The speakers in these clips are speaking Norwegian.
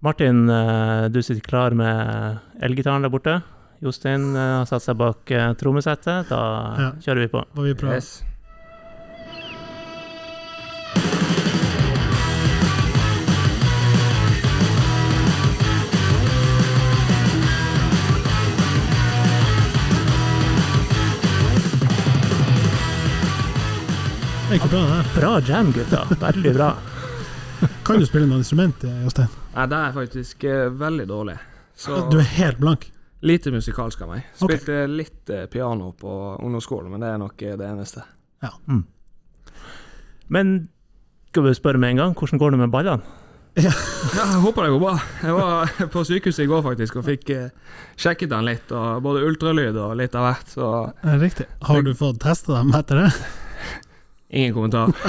Martin, eh, du sitter klar med elgitaren der borte. Jostein eh, har satt seg bak eh, trommesettet. Da Ja. kjører vi på. Og vi prøver. Yes. Jo bra, det her. Bra jam, gutta. Veldig bra. Kan du spille noe instrument, Jostein? Nei, det er faktisk eh, veldig dårlig. Så Du er helt blank. lite musikalsk av meg. Ok. Spilte litt eh, piano på ungdomsskolen, men det er nok eh, det eneste. Men skal vi spørre med en gang, hvordan går det med ballene? Ja, jeg håper det går bra. Jeg var på sykehuset i går faktisk og fikk eh, sjekket den litt. Og både ultralyd og litt av hvert, så Riktig. Har du fått testa dem etter det? ingen kommentar.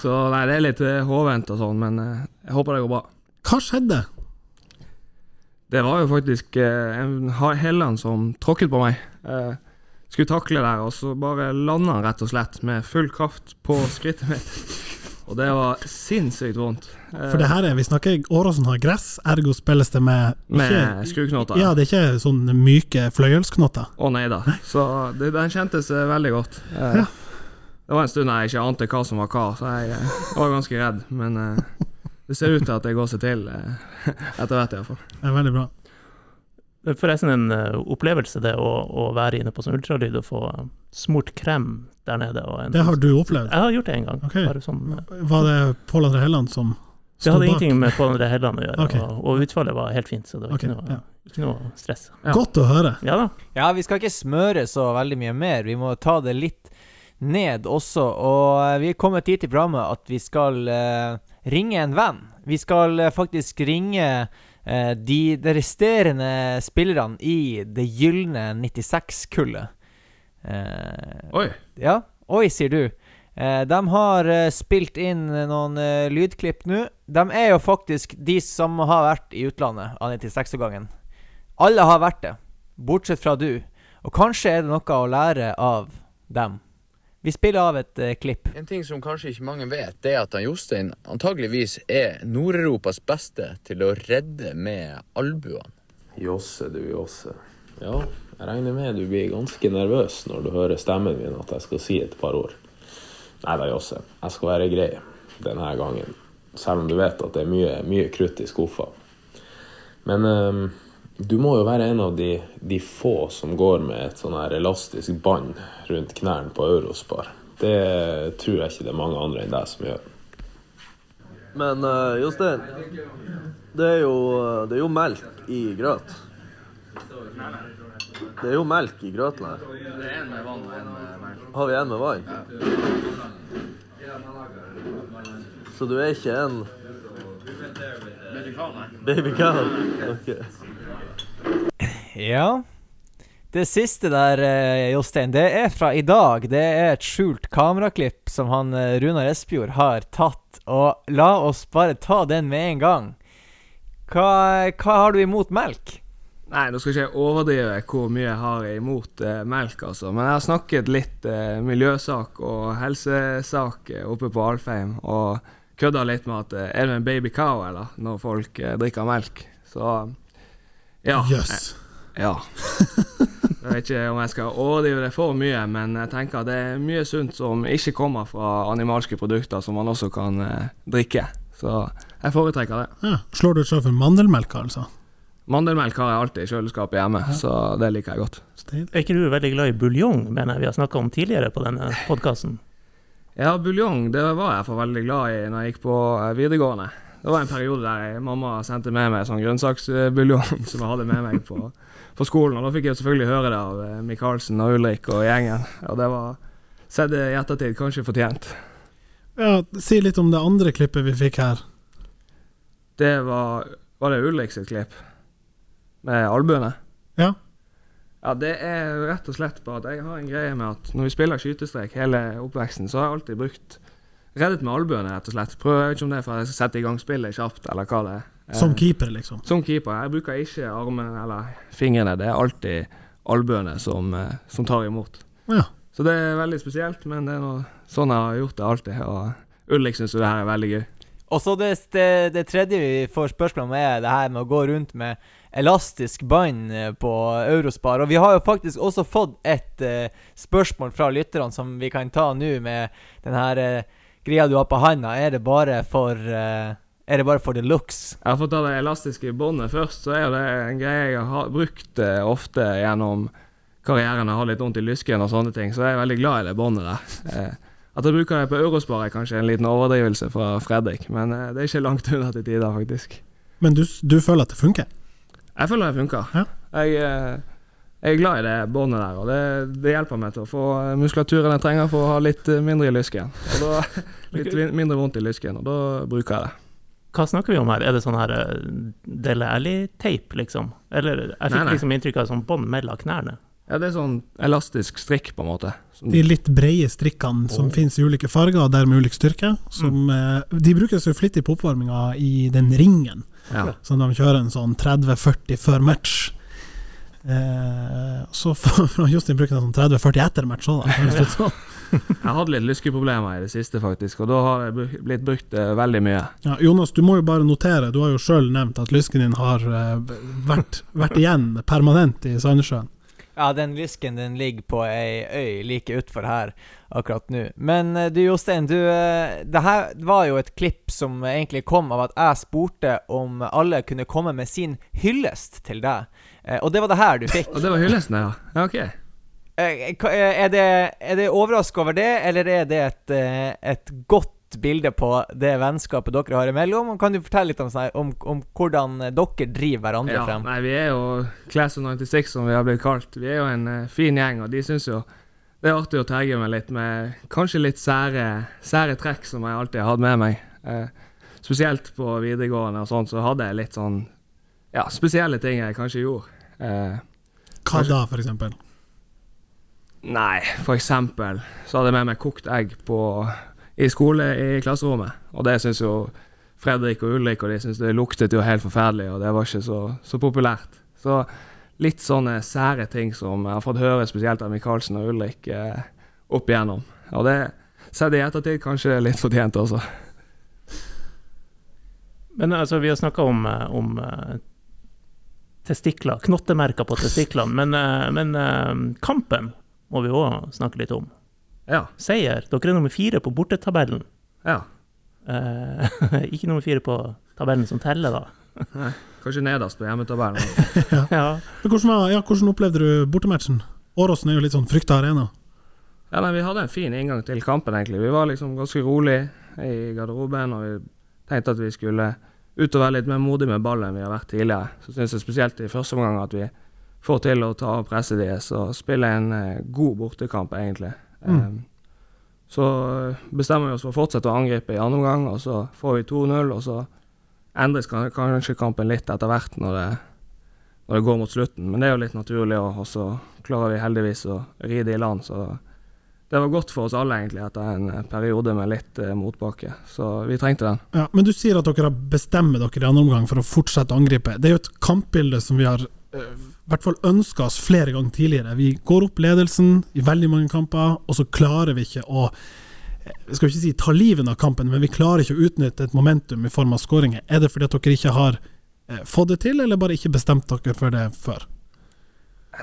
så nei, det er litt eh, hovent og sånn, men eh, jeg håper det går bra. Hva skjedde? Det var jo faktisk eh, en Helland som tråkket på meg. Eh, skulle takle der, og så bare landa han rett og slett med full kraft på skrittet mitt. Og det var sinnssykt vondt. Eh, For det her er, vi snakker Åråsen har gress, ergo spilles det med med skruknoter. Ja, det er ikke sånne myke fløyelsknoter. Å nei da. Så det, den kjentes eh, veldig godt. Eh, Ja. Det var en stund jeg ikke ante hva som var hva, så jeg jeg var ganske redd. Men eh, det ser ut til at det går seg til eh, etter hvert, iallfall. Det er veldig bra. Det er Forresten en eh, opplevelse det å, å være inne på sånn ultralyd og få eh, smurt krem der nede. Og en, Det har du opplevd. Jeg har gjort det en gang. Okay. Bare sånn, uh, Var det Pål André Helland som det hadde bak? ingenting med Pål André Helland å gjøre, okay. og, og utfallet var helt fint, så det var okay, ikke, noe, ja. ikke noe stress. Ja. Godt å høre. Ja da. Ja, vi skal ikke smøre så veldig mye mer. Vi må ta det litt ned også. Og eh, vi er kommet dit i programmet at vi skal eh, ringe en venn. Vi skal eh, faktisk ringe eh, de, de resterende spillerne i det gylne 96-kullet. Eh, Oi. ja, oi, sier du. Eh, de har spilt inn noen lydklipp nå. De er jo faktisk de som har vært i utlandet av 96-årgangen. Alle har vært det, bortsett fra du. Og kanskje er det noe å lære av dem. Vi spiller av et eh, klipp. En ting som kanskje ikke mange vet, det er at han Jostein antageligvis er Nord-Europas beste til å redde med albuene. Josse, du Josse. Ja, jeg regner med du blir ganske nervøs når du hører stemmen min at jeg skal si et par ord. Nei da, Josse. Jeg skal være grei denne gangen. Selv om du vet at det er mye, mye krutt i skuffa. Men ehm, du må jo være en av de, de få som går med et sånn her elastisk bånd rundt knærne på Eurospar. Det tror jeg ikke det er mange andre enn deg som gjør. Men uh, Jostein, det er, jo, eh, det er jo melk i grøt. Det er jo melk i grøten her. Det er en med vann og en med melk. Har vi en med vann? Så du er ikke en baby cow? Ok. Ja. Det siste der, eh, Jostein, det er fra i dag. Det er et skjult kameraklipp som han eh, Runar Espejord har tatt. Og la oss bare ta den med en gang. Hva, hva har du imot melk? Nei, nå skal ikke jeg overdrive hvor mye jeg har imot eh, melk, altså. Men jeg har snakket litt eh, miljøsak og helsesak eh, oppe på Alfheim. Og kødda litt med at eh, er du en baby cow, eller? Når folk eh, drikker melk. Så ja. Yes. eh, ja. Jeg vet ikke om jeg skal overdrive det for mye, men jeg tenker at det er mye sunt som ikke kommer fra animalske produkter, som man også kan eh, drikke. Så jeg foretrekker det. Ja. Slår du et slag for mandelmelk, altså? Mandelmelk har jeg alltid i kjøleskapet hjemme, så det liker jeg godt. Stil. Er ikke du veldig glad i buljong, mener jeg vi har snakka om tidligere på denne podkasten? Ja, buljong det var jeg for veldig glad i når jeg gikk på eh, videregående. Det var en periode der jeg, mamma sendte med meg sånn grønnsaksbuljong som jeg hadde med meg på, på skolen. Og da fikk jeg selvfølgelig høre det av eh, Michaelsen og Ulrik og gjengen. Og det var sett i ettertid kanskje fortjent. Ja, si litt om det andre klippet vi fikk her. Det var Var det Ulrik sitt klipp? Med albuene? Ja. Ja, det er rett og slett bare at jeg har en greie med at når vi spiller skytestrek hele oppveksten, så har jeg alltid brukt reddet med albuene, rett og slett. Prøv, jeg vet ikke om det er for at jeg skal sette i gang spillet kjapt, eller hva det er. Som keeper, liksom. Som keeper. Jeg bruker ikke armene eller fingrene. Det er alltid albuene som, eh, som tar imot. Ja. Så det er veldig spesielt, men det er noe, sånn jeg har gjort det alltid. Og Ulrik syns jo det her er veldig gøy. Og så det, det, det tredje vi får spørsmål om, er det her med å gå rundt med elastisk bånd eh, på Eurospar. Og vi har jo faktisk også fått et uh, spørsmål fra lytterne som vi kan ta nå, med den her uh, greia du har på handa. Er det bare for uh, er det bare for the looks? Jeg har fått ta det elastiske båndet først, så er det en greie jeg har brukt eh, ofte gjennom karrieren. Jeg har litt vondt i lysken og sånne ting, så jeg er veldig glad i det båndet der. Eh, at jeg bruker det på Eurospar er kanskje en liten overdrivelse fra Fredrik, men eh, det er ikke langt unna til tider, faktisk. Men du, du føler at det funker? Jeg føler det funker. Ja. Jeg, jeg er glad i det båndet der, og det, det hjelper meg til å få muskulaturen jeg trenger for å ha litt mindre i lysken. Og da, litt mindre vondt i lysken, og da bruker jeg det. Hva snakker vi om her? Er det sånn her eh, Dele Alli-teip, liksom? Eller jeg fikk Nei, nei. liksom inntrykk av sånn bånd mellom knærne. Ja, det er sånn elastisk strikk, på en måte. Som, De litt breie strikkene som finnes i ulike farger, og dermed ulik styrke. Som, mm. de brukes jo flittig på oppvarminga i den ringen. ja. Så de kjører en sånn 30-40 før match. Eh, så får Justin bruker sånn 30-40 etter match òg, da. Jeg hadde litt lyskeproblemer i det siste, faktisk, og da har det blitt brukt eh, veldig mye. Ja, Jonas, du må jo bare notere, du har jo sjøl nevnt at lysken din har eh, vært, vært igjen permanent i Sandnessjøen. Ja, den lysken den ligger på ei øy like utfor her akkurat nå. Men eh, du Jostein, du Det her var jo et klipp som egentlig kom av at jeg spurte om alle kunne komme med sin hyllest til deg. Eh, Og det var det her du fikk. Og det var hyllesten, ja. ja ok. Eh, eh, Er det, er det overraska over det, eller er det et, et godt bilde på det vennskapet dere har imellom? Kan du fortelle litt om, sånn om, om hvordan dere driver hverandre Ja, frem? nei, vi er jo Class of 96, som vi har blitt kalt. Vi er jo en fin gjeng, og de syns jo det er artig å terge meg litt med kanskje litt sære, sære trekk som jeg alltid har hatt med meg. Spesielt på videregående og sånn, så hadde jeg litt sånn ja, spesielle ting jeg kanskje gjorde. Eh, Hva da, for eksempel? Nei, for eksempel så hadde jeg med meg kokt egg på, i skole i klasserommet. Og det syns jo Fredrik og Ulrik og de synes det luktet jo helt forferdelig, og det var ikke så, så populært. Så litt sånne sære ting som jeg har fått høre spesielt av Michaelsen og Ulrik eh, opp igjennom. Og det sett i ettertid kanskje litt fortjent også. Men altså, vi har snakka om, eh, om eh, testikler, knottemerker på testiklene. Men, eh, men eh, kampen må vi òg snakke litt om. Ja. Seier. Dere er nummer fire på bortetabellen. ja. Eh, ikke nummer fire på tabellen som teller, da. Nei, Kanskje nederst på hjemmetabellen. Ja. Men Hvordan, var, ja, hvordan opplevde du bortematchen? Åråsen er jo litt sånn frykta arena. Ja, nei, Vi hadde en fin inngang til kampen, egentlig. Vi var liksom ganske rolig i garderoben, og vi tenkte at vi skulle ut og være litt mer modig med ballen enn vi har vært tidligere. Så syns jeg spesielt i første omgang at vi får til å ta av presset deres og spille en eh, god bortekamp, egentlig. Mm. Eh, så eh, bestemmer vi oss for å fortsette å angripe i andre omgang, og så får vi 2-0, og så endres kanskje kampen litt etter hvert når det, når det går mot slutten. Men det er jo litt naturlig, og så klarer vi heldigvis å ri det i land. Så det var godt for oss alle, egentlig, etter en eh, periode med litt eh, motbakke. Så vi trengte den. Ja, men du sier at dere bestemt dere i andre omgang for å fortsette å angripe. Det er jo et kampbilde som vi har eh, hvert fall ønska oss flere ganger tidligere. Vi går opp ledelsen i veldig mange kamper, og så klarer vi ikke å eh, jeg skal ikke si ta livet av kampen, men vi klarer ikke å utnytte et momentum i form av skåringer. Er det fordi at dere ikke har eh, fått det til, eller bare ikke bestemt dere for det før?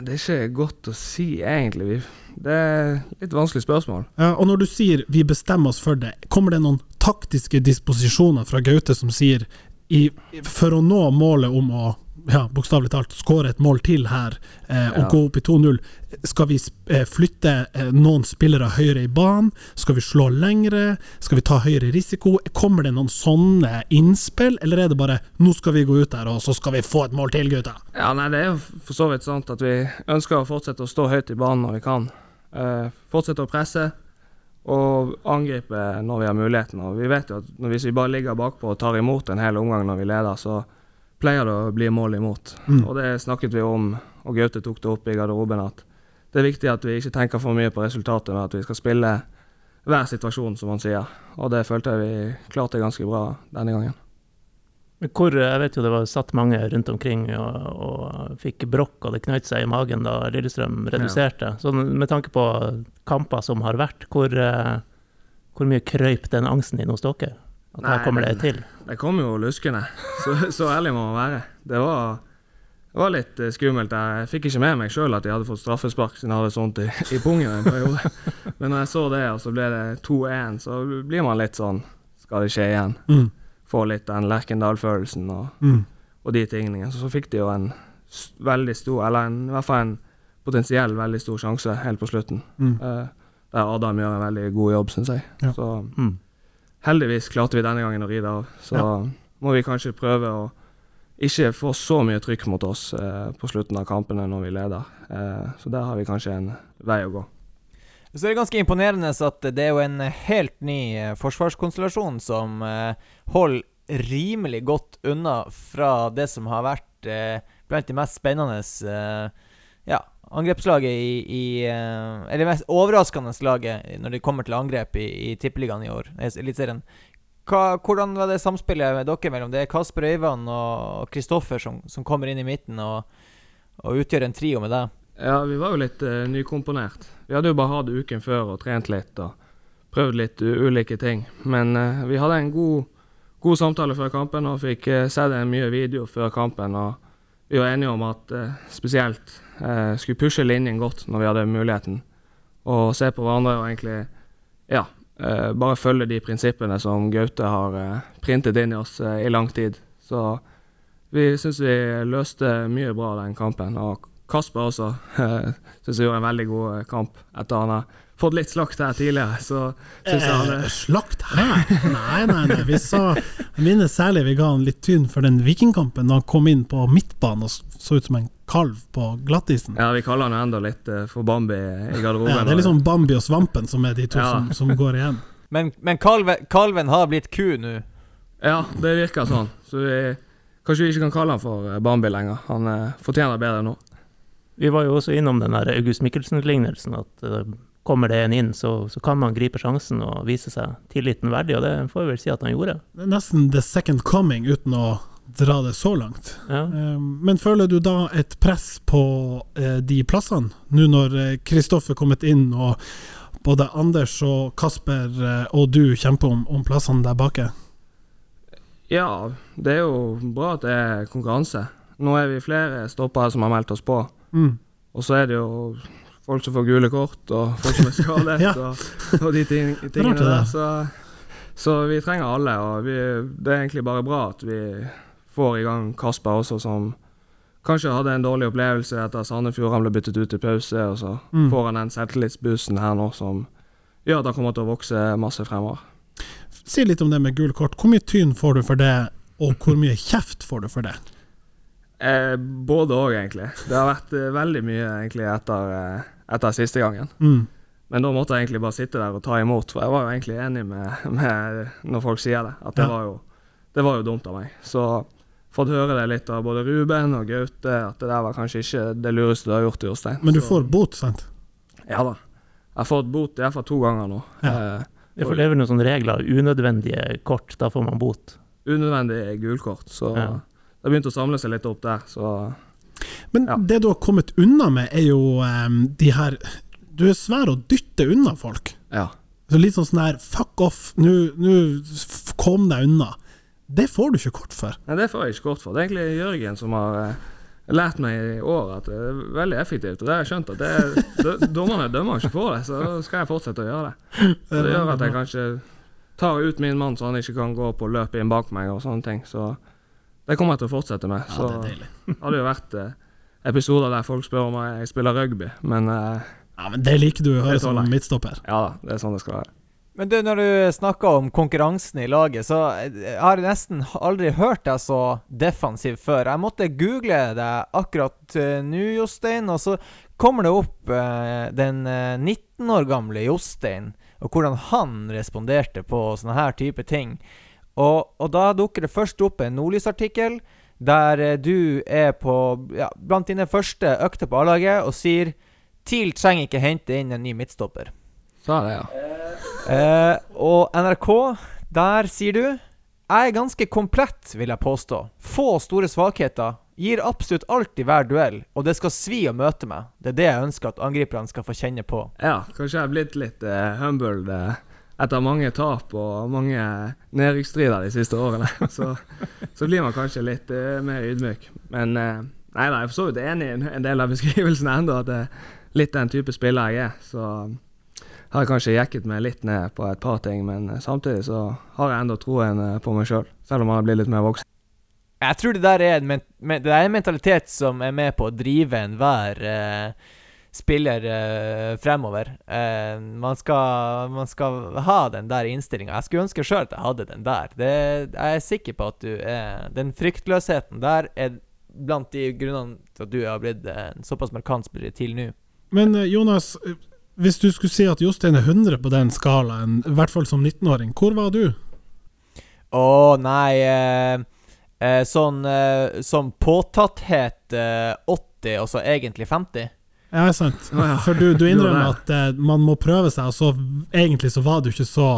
Det er ikke godt å si, egentlig. Det er litt vanskelig spørsmål. Ja, og når du sier 'vi bestemmer oss for det', kommer det noen taktiske disposisjoner fra Gaute som sier i, for å nå målet om å ja, bokstavelig talt skåre et mål til her eh, og Ja. gå opp i 2-0, skal vi eh, flytte eh, noen spillere høyere i banen? Skal vi slå lengre? Skal vi ta høyere risiko? Kommer det noen sånne innspill, eller er det bare 'nå skal vi gå ut der, og så skal vi få et mål til, gutta'? Ja, nei, Det er jo for så vidt sant at vi ønsker å fortsette å stå høyt i banen når vi kan. Eh, fortsette å presse og angripe når vi har muligheten. Og vi vet jo at hvis vi bare ligger bakpå og tar imot en hel omgang når vi leder, så pleier det å bli mål imot. Mm. Og det snakket vi om, og Gaute tok det opp i garderoben, at det er viktig at vi ikke tenker for mye på resultatet, men at vi skal spille hver situasjon, som han sier. Og det følte jeg vi klarte ganske bra denne gangen. Hvor, jeg vet jo det var satt mange rundt omkring og, og fikk brokk, og det knøt seg i magen da Lillestrøm reduserte. Så med tanke på kamper som har vært, hvor, eh, hvor mye krøyp den angsten inn hos dere? At Nei, her kommer det til. Det kom jo luskende. Så, så ærlig må man være. Det var, det var litt eh, skummelt. Jeg fikk ikke med meg sjøl at de hadde fått straffespark siden jeg hadde sånt i, i pungen en periode. Men når jeg så det, og så ble det 2-1, så blir man litt sånn Skal det skje igjen? Mm. Få litt den Lerkendal-følelsen og, Mm. og de tingene. Så, så fikk de jo en veldig stor, eller en, i hvert fall en potensiell veldig stor sjanse helt på slutten. Mm. Eh, der Adam gjør en veldig god jobb, syns jeg. Ja. Så Mm. Heldigvis klarte vi denne gangen å ri det av. Så Ja. må vi kanskje prøve å ikke få så mye trykk mot oss eh, på slutten av kampene når vi leder. Eh, så der har vi kanskje en vei å gå. Så er det ganske imponerende at det er jo en helt ny eh, forsvarskonstellasjon som eh, holder rimelig godt unna fra det som har vært eh, blant de mest spennende angrepslaget i, i eh, Eller mest overraskende laget når det kommer til angrep i, i Tippeligaen i år, Eliteserien. Hvordan var det samspillet med dere mellom Det er Kasper Øyvand og Kristoffer som, som kommer inn i midten og, og utgjør en trio med deg? Ja, vi var jo litt uh, nykomponert. Vi hadde jo bare hatt uken før og trent litt og prøvd litt ulike ting. Men uh, vi hadde en god, god samtale før kampen og fikk uh, sett mye video før kampen. Og vi var enige om at spesielt eh, skulle pushe linjen godt når vi hadde muligheten. Og se på hverandre og egentlig ja, eh, bare følge de prinsippene som Gaute har eh, printet inn i oss eh, i lang tid. Så vi syns vi løste mye bra den kampen. Og Kasper også uh, syns jeg gjorde en veldig god eh, kamp etter han har fått litt slakt her tidligere. Så syns jeg han Eh, slakt her? Nei, nei, nei. Vi sa Jeg minnes særlig vi ga han litt tynn for den vikingkampen da han kom inn på midtbanen og så ut som en kalv på glattisen. Ja, vi kaller han enda litt eh, for Bambi i garderoben. Ja, det er liksom Bambi og Svampen som er de to Ja. som, som går igjen. Men, men kalve, kalven har blitt ku nå. Ja, det virker sånn. Så vi, kanskje vi ikke kan kalle han for eh, Bambi lenger. Han eh, fortjener bedre nå. Vi var jo også innom den der August Mikkelsen-lignelsen, at uh, kommer det en inn, så, så kan man gripe sjansen og vise seg tilliten verdig, og det får vi vel si at han gjorde. Det er nesten the second coming, uten å dra det så langt. Ja. Eh, Men føler du da et press på eh, de plassene, nå når eh, Kristoffer er kommet inn, og både Anders og Kasper eh, og du kjemper om, om plassene der bake? Ja, det er jo bra at det er konkurranse. Nå er vi flere stoppere som har meldt oss på. Mm. Og så er det jo folk som får gule kort, og folk som er skadet, Ja. og, og de ting, tingene der. Så, så vi trenger alle, og vi, det er egentlig bare bra at vi får i gang Kasper også, som kanskje hadde en dårlig opplevelse etter Sandefjord. Han ble byttet ut i pause, og så Mm. får han den selvtillitsboosten her nå som gjør at han kommer til å vokse masse fremover. Si litt om det med gult kort. Hvor mye tyn får du for det, og hvor mye kjeft får du for det? Eh, både òg, egentlig. Det har vært eh, veldig mye egentlig etter, eh, etter siste gangen. Mm. Men da måtte jeg egentlig bare sitte der og ta imot, for jeg var jo egentlig enig med, med når folk sier det. At det, Ja. var jo, det var jo dumt av meg. Så fått høre det litt av både Ruben og Gaute, at det der var kanskje ikke det lureste du har gjort, Jostein. Men du Så- får bot, sant? Ja da. Jeg har fått bot i hvert fall to ganger nå. Ja. Eh, Det for det er vel noen sånne regler, unødvendige kort, da får man bot. unødvendig gulkort. Så Ja. det begynte å samle seg litt opp der. Så Men Ja. det du har kommet unna med, er jo um, de her Du er svær å dytte unna folk. ja. Så litt sånn sånn her fuck off, nå kom deg unna. Det får du ikke kort for. Nei, det får jeg ikke kort for. Det er egentlig Jørgen som har eh, lært meg i år at det er veldig effektivt. Og det har jeg skjønt at det er, dommerne dømmer ikke på det, så da skal jeg fortsette å gjøre det. Så det gjør at jeg kanskje tar ut min mann så han ikke kan gå på løp inn bak meg og sånne ting. Så det kommer jeg til å fortsette med. Ja, Så det er deilig. hadde jo vært eh, episoder der folk spør om jeg spiller rugby, men eh, Ja, men det liker du å høre som midtstopper. ja da, det er sånn det skal være. Men du, når du snakker om konkurransen i laget, så jeg har jeg nesten aldri hørt deg så defensiv før. Jeg måtte google deg akkurat eh, nå, Jostein, og så kommer det opp eh, den eh, 19 år gamle Jostein, og hvordan han responderte på sånne her type ting. Og, og da dukker det først opp en Nordlys-artikkel der eh, du er på ja, blant dine første økter på A-laget og sier TIL trenger ikke hente inn en ny midtstopper. Så er det, ja. Eh, og NRK, der sier du Jeg er ganske komplett, vil jeg påstå. Få store svakheter. Gir absolutt alt i hver duell, og det skal svi å møte meg. Det er det jeg ønsker at angriperne skal få kjenne på. Ja, kanskje jeg er blitt litt uh, humbled uh, etter mange tap og mange nedrykksstrider de siste årene, så, så blir man kanskje litt uh, mer ydmyk. Men eh, nei, nei, jeg er for så vidt enig i en del av beskrivelsen ennå, at det er litt den type spiller jeg er. Så har jeg kanskje jekket meg litt ned på et par ting, men eh, samtidig så har jeg enda troen eh, på meg sjøl, selv, selv om jeg har blitt litt mer voksen. Jeg tror det der er en, men, er en mentalitet som er med på å drive enhver eh, spiller eh, fremover. Eh, man, skal, man skal ha den der innstillinga. Jeg skulle ønske sjøl at jeg hadde den der. Det, jeg er sikker på at du er Den fryktløsheten der er blant de grunnene til at du har blitt en såpass markant spiller til nå. Men eh, Jonas, hvis du skulle si at Jostein er 100 på den skalaen, i hvert fall som 19-åring, hvor var du? Å nei eh, eh, Sånn eh, som påtatthet eh, 80, og så egentlig 50? Ja, er sant. For du, du innrømmer at eh, man må prøve seg, og så egentlig så var du ikke så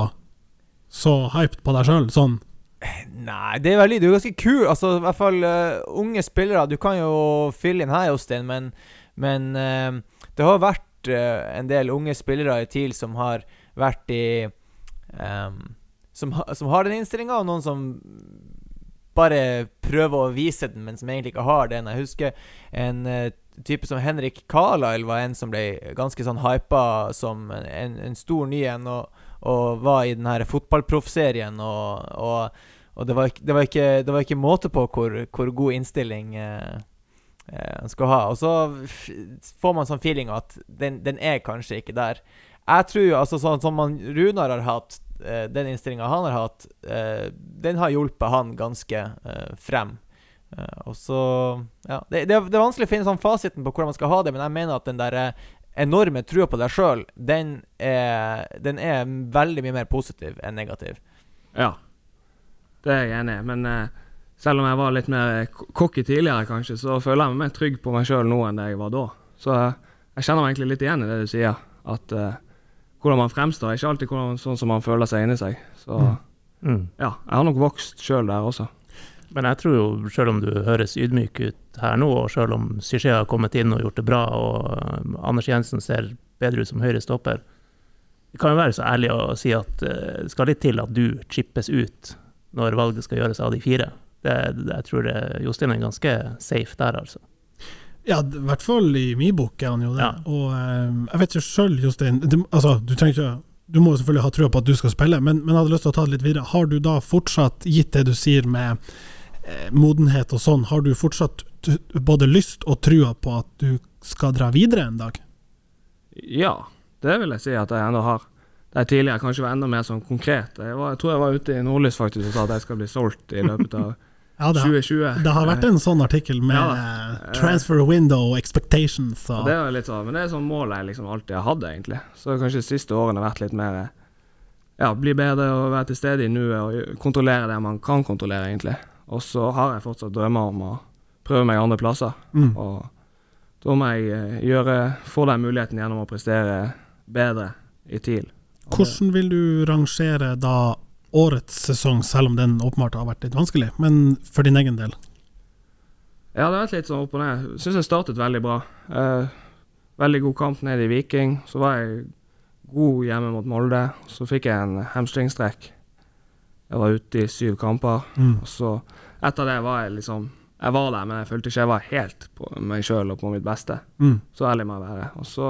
så hyped på deg sjøl, sånn. Nei, det er veldig Du er ganske kul. Altså, i hvert fall uh, unge spillere. Du kan jo fylle inn her, Jostein, men, men uh, det har vært eh, en del unge spillere i TIL som har vært i um, som, som har den innstillinga, og noen som bare prøver å vise den, men som egentlig ikke har den. Jeg husker en uh, type som Henrik Carlisle var en som ble ganske sånn hypa som en, en stor ny en, og, og var i den her fotballproffserien, og, og, og det, var, det, var ikke, det var ikke måte på hvor, hvor god innstilling uh, han skal ha. Og så får man sånn feeling at den, den er kanskje ikke der. Jeg tror altså sånn som man, Runar har hatt, eh, den innstillinga han har hatt, eh, den har hjulpet han ganske eh, frem. Eh, og så Ja. Det, det, det er vanskelig å finne sånn fasiten på hvordan man skal ha det, men jeg mener at den der eh, enorme trua på deg sjøl, den, den er veldig mye mer positiv enn negativ. Ja, det er jeg enig i. Men eh, selv om jeg var litt mer cocky tidligere, kanskje, så føler jeg meg mer trygg på meg sjøl nå enn det jeg var da. Så eh, jeg kjenner meg egentlig litt igjen i det du sier. At uh, hvordan man fremstår, er ikke alltid hvordan, sånn som man føler seg inni seg. Så Mm. ja, jeg har nok vokst sjøl der også. Men jeg tror jo, selv om du høres ydmyk ut her nå, og selv om Syché har kommet inn og gjort det bra, og eh, Anders Jensen ser bedre ut som høyre stopper Vi kan jo være så ærlige å si at det skal litt til at du chippes ut når valget skal gjøres av de fire. Det, det, jeg tror det, Jostein er ganske safe der, altså. Ja, i hvert fall i min bok er han jo det. Ja. Og um, jeg vet ikke sjøl, Jostein du, altså, du ikke Du må jo selvfølgelig ha trua på at du skal spille, men, men jeg hadde lyst til å ta det litt videre. Har du da fortsatt, gitt det du sier med eh, modenhet og sånn, har du fortsatt både lyst og trua på at du skal dra videre en dag? Ja, det vil jeg si at jeg ennå har. Der tidligere kanskje var enda mer sånn konkret. Jeg, var, jeg tror jeg var ute i Nordlys faktisk og sa at jeg skal bli solgt i løpet av Ja, det har, 2020. det har vært en sånn artikkel med Ja transfer window expectations Og det er litt sånn, men det er sånn mål jeg liksom alltid har hatt, egentlig. Så kanskje de siste årene har vært litt mer Ja, bli bedre og være til stede i nuet og kontrollere det man kan kontrollere, egentlig. Og så har jeg fortsatt drømmer om å prøve meg andre plasser. mm. Og da må jeg eh, gjøre få den muligheten gjennom å prestere bedre i TIL. Hvordan vil du rangere da årets sesong, selv om den åpenbart har vært litt vanskelig, men for din egen del? Ja, det har vært litt sånn opp og ned. Syns jeg startet veldig bra. Eh, veldig god kamp nede i Viking. Så var jeg god hjemme mot Molde. Så fikk jeg en hamstringstrekk. Jeg var ute i syv kamper. Mm. Og så etter det var jeg liksom Jeg var der, men jeg følte ikke jeg var helt på meg sjøl og på mitt beste. Mm. Så ærlig må jeg være. Og så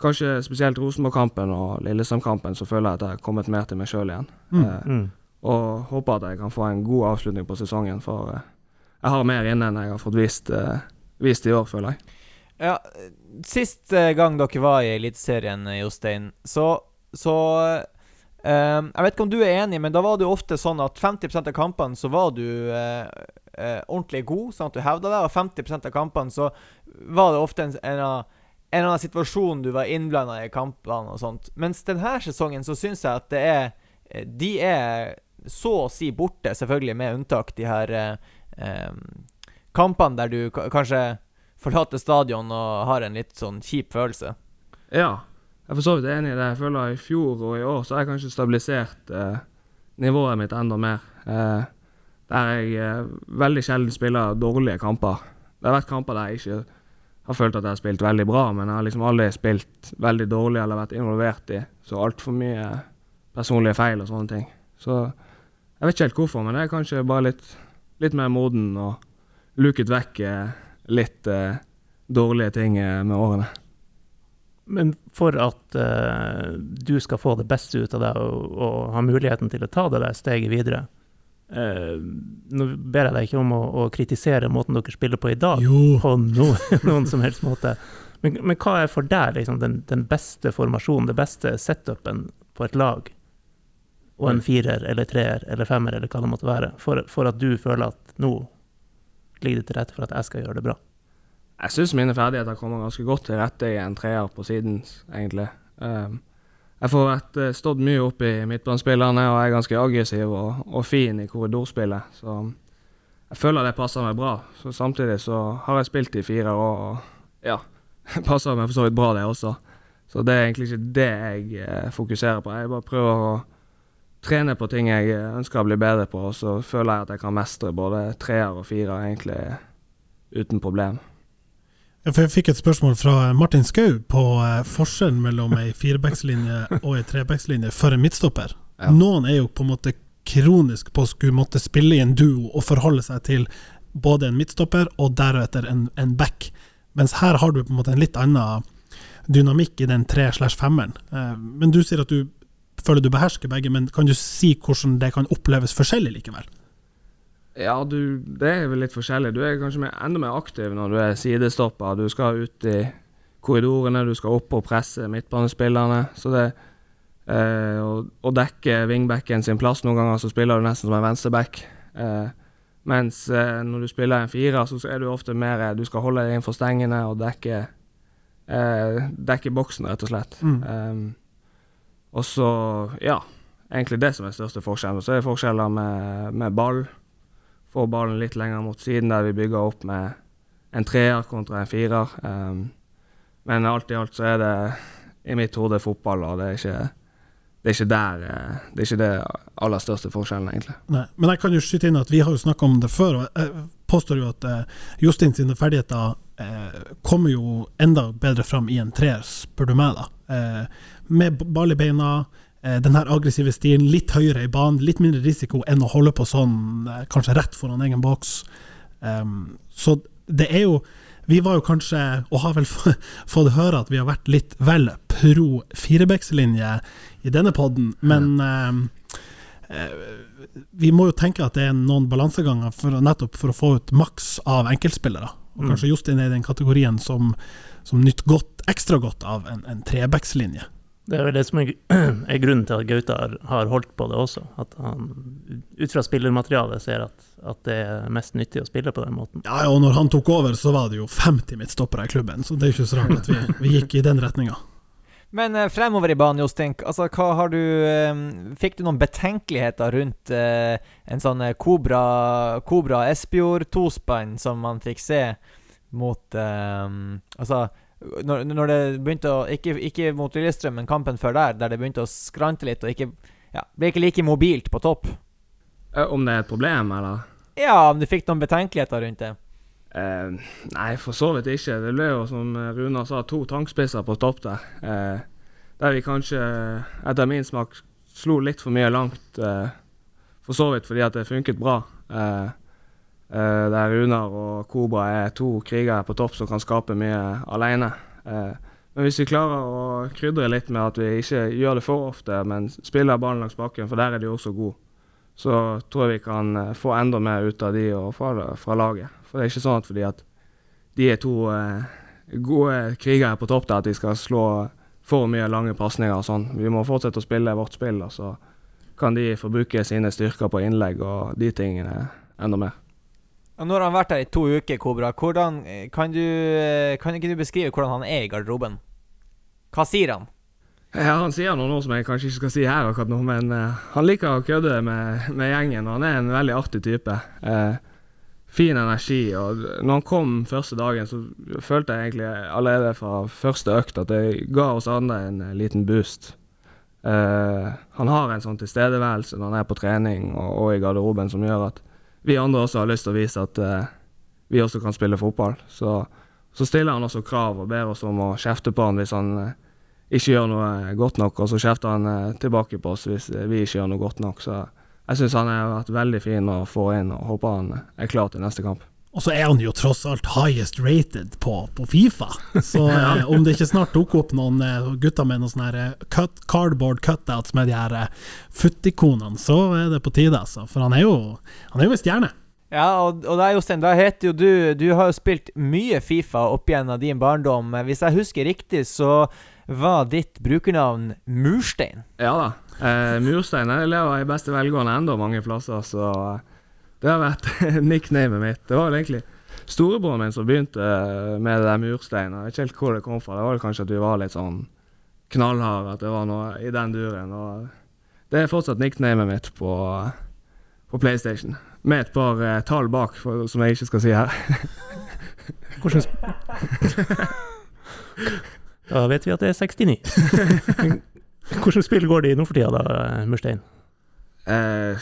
kanskje spesielt Rosenborg-kampen og Lillesand-kampen, så føler jeg at jeg har kommet mer til meg sjøl igjen. Mm. Eh, Mm. og håper at jeg kan få en god avslutning på sesongen, for eh, jeg har mer inne enn jeg har fått vist, eh, vist i år, føler jeg. Ja, sist gang dere var i Eliteserien, Jostein, så, så eh, Jeg vet ikke om du er enig, men da var det jo ofte sånn at 50% av kampene så var du eh, eh, ordentlig god, sånn at du hevda deg, og 50% av kampene så var det ofte en, en, av- en eller annen situasjon du var innblanda i kampene og sånt. Mens denne sesongen så syns jeg at det er eh, De er så å si borte, selvfølgelig med unntak de her eh, eh, kampene der du ka- kanskje forlater stadion og har en litt sånn kjip følelse. Ja, jeg er for så vidt enig i det. Jeg føler i fjor og i år så har jeg kanskje stabilisert eh, nivået mitt enda mer. Eh, der jeg eh, veldig sjelden spiller dårlige kamper. Det har vært kamper der jeg ikke har følt at jeg har spilt veldig bra, men jeg har liksom aldri spilt veldig dårlig eller vært involvert i så altfor mye personlige feil og sånne ting. Så jeg vet ikke helt hvorfor, men jeg er kanskje bare litt, litt mer moden og luket vekk eh, litt eh, dårlige ting eh, med årene. Men for at eh, du skal få det beste ut av deg og, og ha muligheten til å ta det der steget videre eh, Nå ber jeg deg ikke om å, å kritisere måten dere spiller på i dag, Jo. på no, noen som helst måte. Men, men hva er for deg liksom, den, den beste formasjonen, det beste setupen på et lag? Og en firer eller treer eller femmer eller hva det måtte være, for, for at du føler at nå ligger det til rette for at jeg skal gjøre det bra. Jeg syns mine ferdigheter kommer ganske godt til rette i en treer på siden, egentlig. Um, jeg får vært, eh, stått mye opp i midtbanespillerne og er ganske aggressiv og, og fin i korridorspillet. Så jeg føler det passer meg bra. Så samtidig så har jeg spilt i fire år, og ja, passer meg for så vidt bra, det også. Så det er egentlig ikke det jeg eh, fokuserer på. Jeg bare prøver å trene på ting jeg eh, ønsker å bli bedre på, og så føler jeg at jeg kan mestre både treer og firer egentlig uten problem. Ja, for Jeg fikk et spørsmål fra Martin Skau på eh, forskjellen mellom ei firebackslinje og ei trebackslinje for en midtstopper. Ja. Noen er jo på en måte kronisk på å skulle måtte spille i en duo og forholde seg til både en midtstopper og deretter en, en back, mens her har du på en måte en litt annen dynamikk i den tre slash femmeren. Eh, Men du sier at du føler du behersker begge, men kan du si hvordan det kan oppleves forskjellig likevel? Ja, du, det er vel litt forskjellig. Du er kanskje mer, enda mer aktiv når du er sidestopper. Du skal ut i korridorene, du skal opp og presse midtbanespillerne. Så det eh, å, å dekke wingbacken sin plass Noen ganger så spiller du nesten som en venstreback. Eh, mens eh, når du spiller en firer, så er du ofte mer eh, Du skal holde deg innenfor stengene og dekke eh, Dekke boksen, rett og slett. Mm. Um, og så, ja Egentlig det som er største forskjellen. Så er det forskjeller med, med ball få ballen litt lenger mot siden, der vi bygger opp med en treer kontra en firer. Um, men alt i alt så er det i mitt hode fotball, og det er ikke det er ikke der eh, Det er ikke det aller største forskjellen, egentlig. Nei, men jeg kan jo skyte inn at vi har jo snakka om det før, og jeg påstår jo at eh, Jostein sine ferdigheter eh, kommer jo enda bedre fram i en treer, spør du meg, da. Eh, med ball i beina, den her aggressive stilen, litt høyere i banen, litt mindre risiko enn å holde på sånn, eh, kanskje rett foran egen boks. Um, så det er jo Vi var jo kanskje, og har vel fått høre at vi har vært litt vel pro firebeckslinje i denne podden, men eh, eh, vi må jo tenke at det er noen balanseganger for, nettopp for å få ut maks av enkeltspillere. Og Mm. kanskje Jostein er i den kategorien som, som nyter godt, ekstra godt av en, en trebackslinje. Det er vel det som er, er grunnen til at Gauta har, har holdt på det også. At han ut fra spillermaterialet ser at, at det er mest nyttig å spille på den måten. Ja, og når han tok over, så var det jo 50 midtstoppere i klubben, så det er jo ikke så rart at vi, vi gikk i den retninga. Men eh, fremover i banen, Jostein. Altså, hva har du eh, Fikk du noen betenkeligheter rundt eh, en sånn Kobra, Cobra, Cobra Espejord tospann som man fikk se mot Altså, når, når det begynte å Ikke, ikke mot Lillestrøm, men kampen før der, der det begynte å skrante litt og ikke ja, ble ikke like mobilt på topp. Eh, Om det er et problem, eller? Ja, om du fikk noen betenkeligheter rundt det? Uh, nei, for så vidt ikke. Det ble jo, som Runa sa, to tankspisser på topp der. Uh, der vi kanskje, etter min smak, slo litt for mye langt. Uh, for så vidt fordi at det funket bra. Eh, eh, der Runar og Kobra er to krigere på topp som kan skape mye alene. Uh, men hvis vi klarer å krydre litt med at vi ikke gjør det for ofte, men spiller ballen langs bakken, for der er de også gode, så tror jeg vi kan eh, få enda mer ut av de og fra, fra laget. For det er ikke sånn at fordi at de er to uh, gode krigere på topp der, at de skal slå for mye lange pasninger og sånn. Vi må fortsette å spille vårt spill, og så kan de få bruke sine styrker på innlegg og de tingene enda mer. Nå har han vært her i to uker, Kobra. Hvordan, eh, kan, du, eh, kan ikke du beskrive hvordan han er i garderoben? Hva sier han? Ja, Han sier noe som jeg kanskje ikke skal si her akkurat nå, men uh, han liker å kødde med, med gjengen. og Han er en veldig artig type. Uh, fin energi. og når han kom første dagen, så følte jeg egentlig allerede fra første økt at det ga oss andre en liten boost. Uh, han har en sånn tilstedeværelse når han er på trening og, og i garderoben som gjør at vi andre også har lyst til å vise at uh, vi også kan spille fotball. Så, så stiller han også krav og ber oss om å kjefte på han hvis han uh, ikke gjør noe godt nok, og så kjefter han eh, tilbake på oss hvis eh, vi ikke gjør noe godt nok. Så jeg syns han har vært veldig fin å få inn, og håper han er klar til neste kamp. Og så er han jo tross alt highest rated på, på Fifa. Så eh, om det ikke snart dukker opp noen eh, gutter med noen sånne her, eh, cut, cardboard cutouts med de her eh, foot-ikonene, så er det på tide, altså. For han er jo Han er jo en stjerne. Ja, og, og da, Jostein, da heter jo du Du har jo spilt mye Fifa opp gjennom din barndom. Hvis jeg husker riktig, så var ditt brukernavn Murstein. Ja da. Eh, murstein er lever i beste velgående enda mange plasser, så eh, det har vært nicknamet mitt. Det var vel egentlig storebroren min som begynte eh, med det der murstein. Jeg vet ikke helt hvor det kom fra. Det var vel kanskje at vi var litt sånn knallharde, at det var noe i den duren. Og det er fortsatt nicknamet mitt på, på PlayStation. Med et par eh, tall bak, for, som jeg ikke skal si her. Hvordan sp- Da vet vi at det er 69. Hvordan spill går det i nå for tida, da, Murstein? Eh,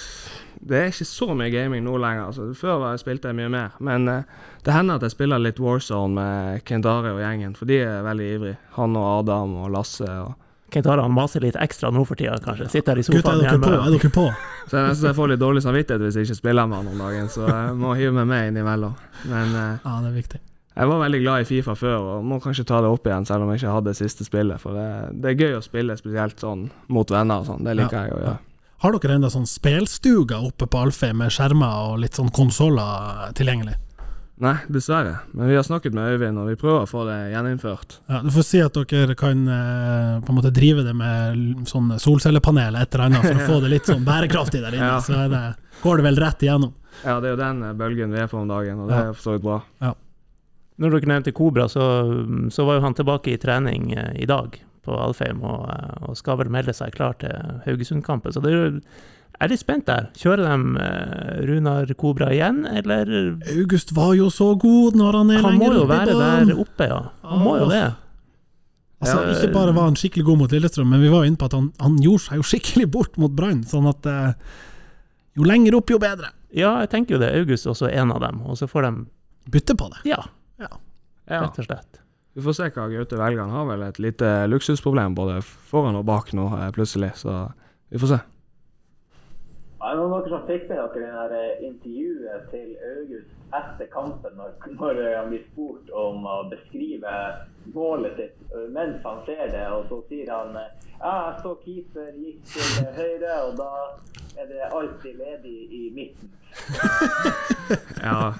det er ikke så mye gaming nå lenger. Altså. Før var jeg spilte jeg mye mer. Men uh, det hender at jeg spiller litt Warzone med Kendare og gjengen, for de er veldig ivrige. Han og Adam og Lasse. Og Kent Harald maser litt ekstra nå for tida, kanskje. Sitter her i sofaen sofaen er dere på? hjemme. Er dere på? så jeg nesten jeg får litt dårlig samvittighet hvis jeg ikke spiller med han om dagen, så jeg må hive meg med innimellom. Men eh, Ja, det er viktig. jeg var veldig glad i Fifa før, og må kanskje ta det opp igjen, selv om jeg ikke hadde det siste spillet. For det, det er gøy å spille spesielt sånn mot venner og sånn. Det liker jeg å gjøre. Har dere enda sånn spelstuga oppe på Alfheim med skjermer og litt sånn konsoller tilgjengelig? Nei, dessverre. Men vi har snakket med Øyvind, og vi prøver å få det gjeninnført. Ja, du får si at dere kan eh, på en måte drive det med sånn solcellepanel et eller annet for å få det litt sånn bærekraftig der inne. Ja. Så er det, går det vel rett igjennom. Ja, det er jo den eh, bølgen vi er på om dagen, og det Ja. er for så vidt bra. Når dere nevnte Kobra, så, så var jo han tilbake i trening eh, i dag på Alfheim, og, eh, og skal vel melde seg klar til Haugesund-kampen. Så det er jo jeg er litt spent der. Kjører de eh, Runar Kobra igjen, eller August var jo så god når han er Han må lenger jo oppe i være der oppe, ja. Han må jo det. Altså, Ja, ikke bare var han skikkelig god mot Lillestrøm, men vi var jo inne på at han, han gjorde seg jo skikkelig bort mot Brann. Sånn at eh, jo lenger opp, jo bedre. Ja, jeg tenker jo det. August også er en av dem, og så får de Bytte på det. Ja, Ja. rett og slett. Vi får se hva Gaute velger. Han har vel et lite luksusproblem både foran og bak nå, eh, plutselig, så vi får se. Det noen av dere som fikk med dere det eh, intervjuet til August etter kampen, når, når eh, han blir spurt om å beskrive målet sitt mens han ser det, og så sier han ja, jeg så keeper gikk til høyre, og da er det alltid ledig i midten. Ja.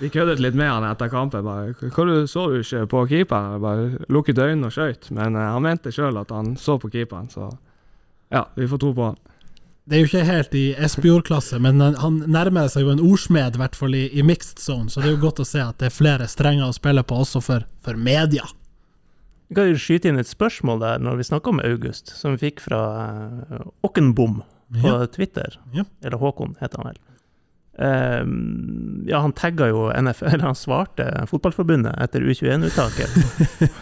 Vi køddet litt med han etter kampen. bare, hva du Så du ikke på keeperen? Jeg bare lukket øynene og skøyt. Men uh, han mente sjøl at han så på keeperen, så ja, vi får tro på han. Det er jo ikke helt i Espejord-klasse, men han- han nærmer seg jo en ordsmed, i hvert fall i, i mixed zone, så det er jo godt å se at det er flere strenger å spille på, også for, for media. Vi kan jo skyte inn et spørsmål der når vi snakker om August, som vi fikk fra uh, på Ja. Twitter. Ja. Eller Håkon, heter han vel. Ehm, ja, han tagga jo NFL, eller han svarte Fotballforbundet etter U21-uttaket.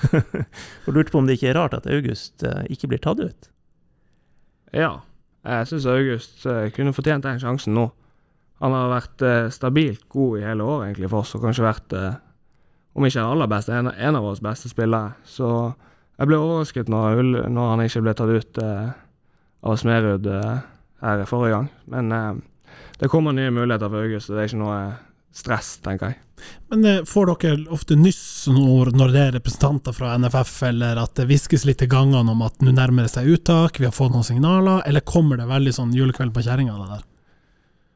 og lurte på om det ikke er rart at August uh, ikke blir tatt ut. Ja, jeg syns August uh, kunne fortjent den sjansen nå. Han har vært uh, stabilt god i hele år egentlig for oss, og kanskje vært, om ikke den aller beste, en, en av våre beste spillere. Så jeg ble overrasket når, når han ikke ble tatt ut av Smerud her forrige gang. Men det kommer nye muligheter for August, så det er ikke noe stress, tenker jeg. Men eh, får dere ofte nyss når, når det er representanter fra NFF, eller at det hviskes litt i gangene om at nå nærmer det seg uttak, vi har fått noen signaler, eller kommer det veldig sånn julekveld på kjerringa, det der?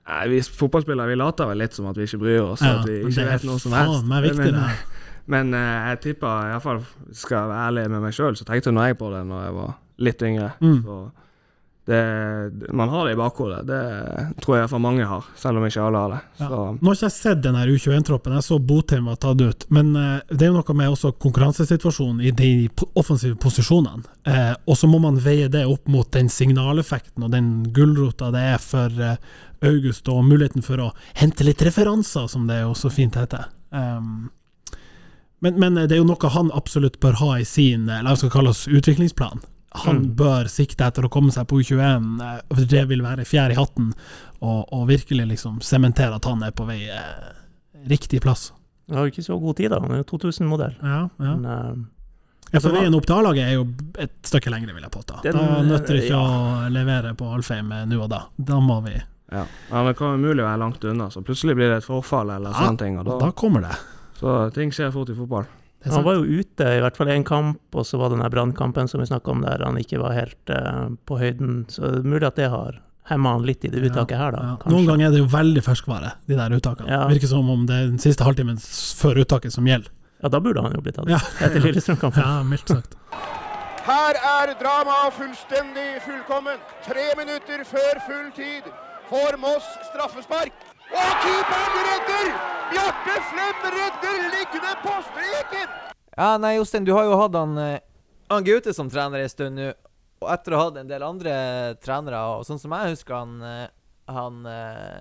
Nei, vi fotballspillere vi later vel litt som at vi ikke bryr oss, Ja, at vi ikke vet noe som helst. meg viktig, men, her. men eh, jeg tipper, iallfall skal jeg være ærlig med meg sjøl, så tenkte nå jeg på det når jeg var litt yngre. Mm. Så det, man har det i bakhodet. Det tror jeg iallfall mange har, selv om ikke alle har det. Ja. Så Nå har ikke jeg sett den U21-troppen, jeg så Botheim var tatt ut, men eh, det er jo noe med også konkurransesituasjonen i de offensive posisjonene. Eh, og så må man veie det opp mot den signaleffekten og den gulrota det er for eh, August, og muligheten for å hente litt referanser, som det jo så fint heter. Um, men, men det er jo noe han absolutt bør ha i sin eh, la oss kalle oss utviklingsplan. Han Mm. bør sikte etter å komme seg på U21, eh, for det vil være fjær i hatten, og, og virkelig liksom sementere at han er på vei eh, riktig plass. Han har jo ikke så god tid, da. Han er jo 2000-modell. Ja, ja. Men, eh, Ja, for Så hva- veien opp til A-laget er jo et stykke lengre, vil jeg påta. Den- da nytter det ikke ja. å levere på Alfheim eh, nå og da. Da må vi Ja. ja, men det kan å være langt unna, så plutselig blir det et forfall eller Ja, sånne ting. Og Da da, kommer det. så ting skjer fort i fotball. Han var jo ute i hvert fall én kamp, og så var det den brannkampen som vi snakka om, der han ikke var helt uh, på høyden. Så det er mulig at det har hemma han litt i det uttaket her, da. Ja. Noen ganger er det jo veldig ferskvare, de der uttakene. Ja. Virker som om det er den siste halvtimen før uttaket som gjelder. Ja, da burde han jo blitt tatt Ja. etter Lillestrøm-kampen. Ja, mildt sagt. Her er dramaet fullstendig fullkommen. Tre minutter før full tid får Moss straffespark. Og keeperen redder! Bjarte Flem redder liggende på streken! Ja, nei, Jostein, du har jo hatt han, eh, han Gaute som trener en stund nå. Og etter å ha hatt en del andre trenere, og sånn som jeg husker han eh, Han, eh,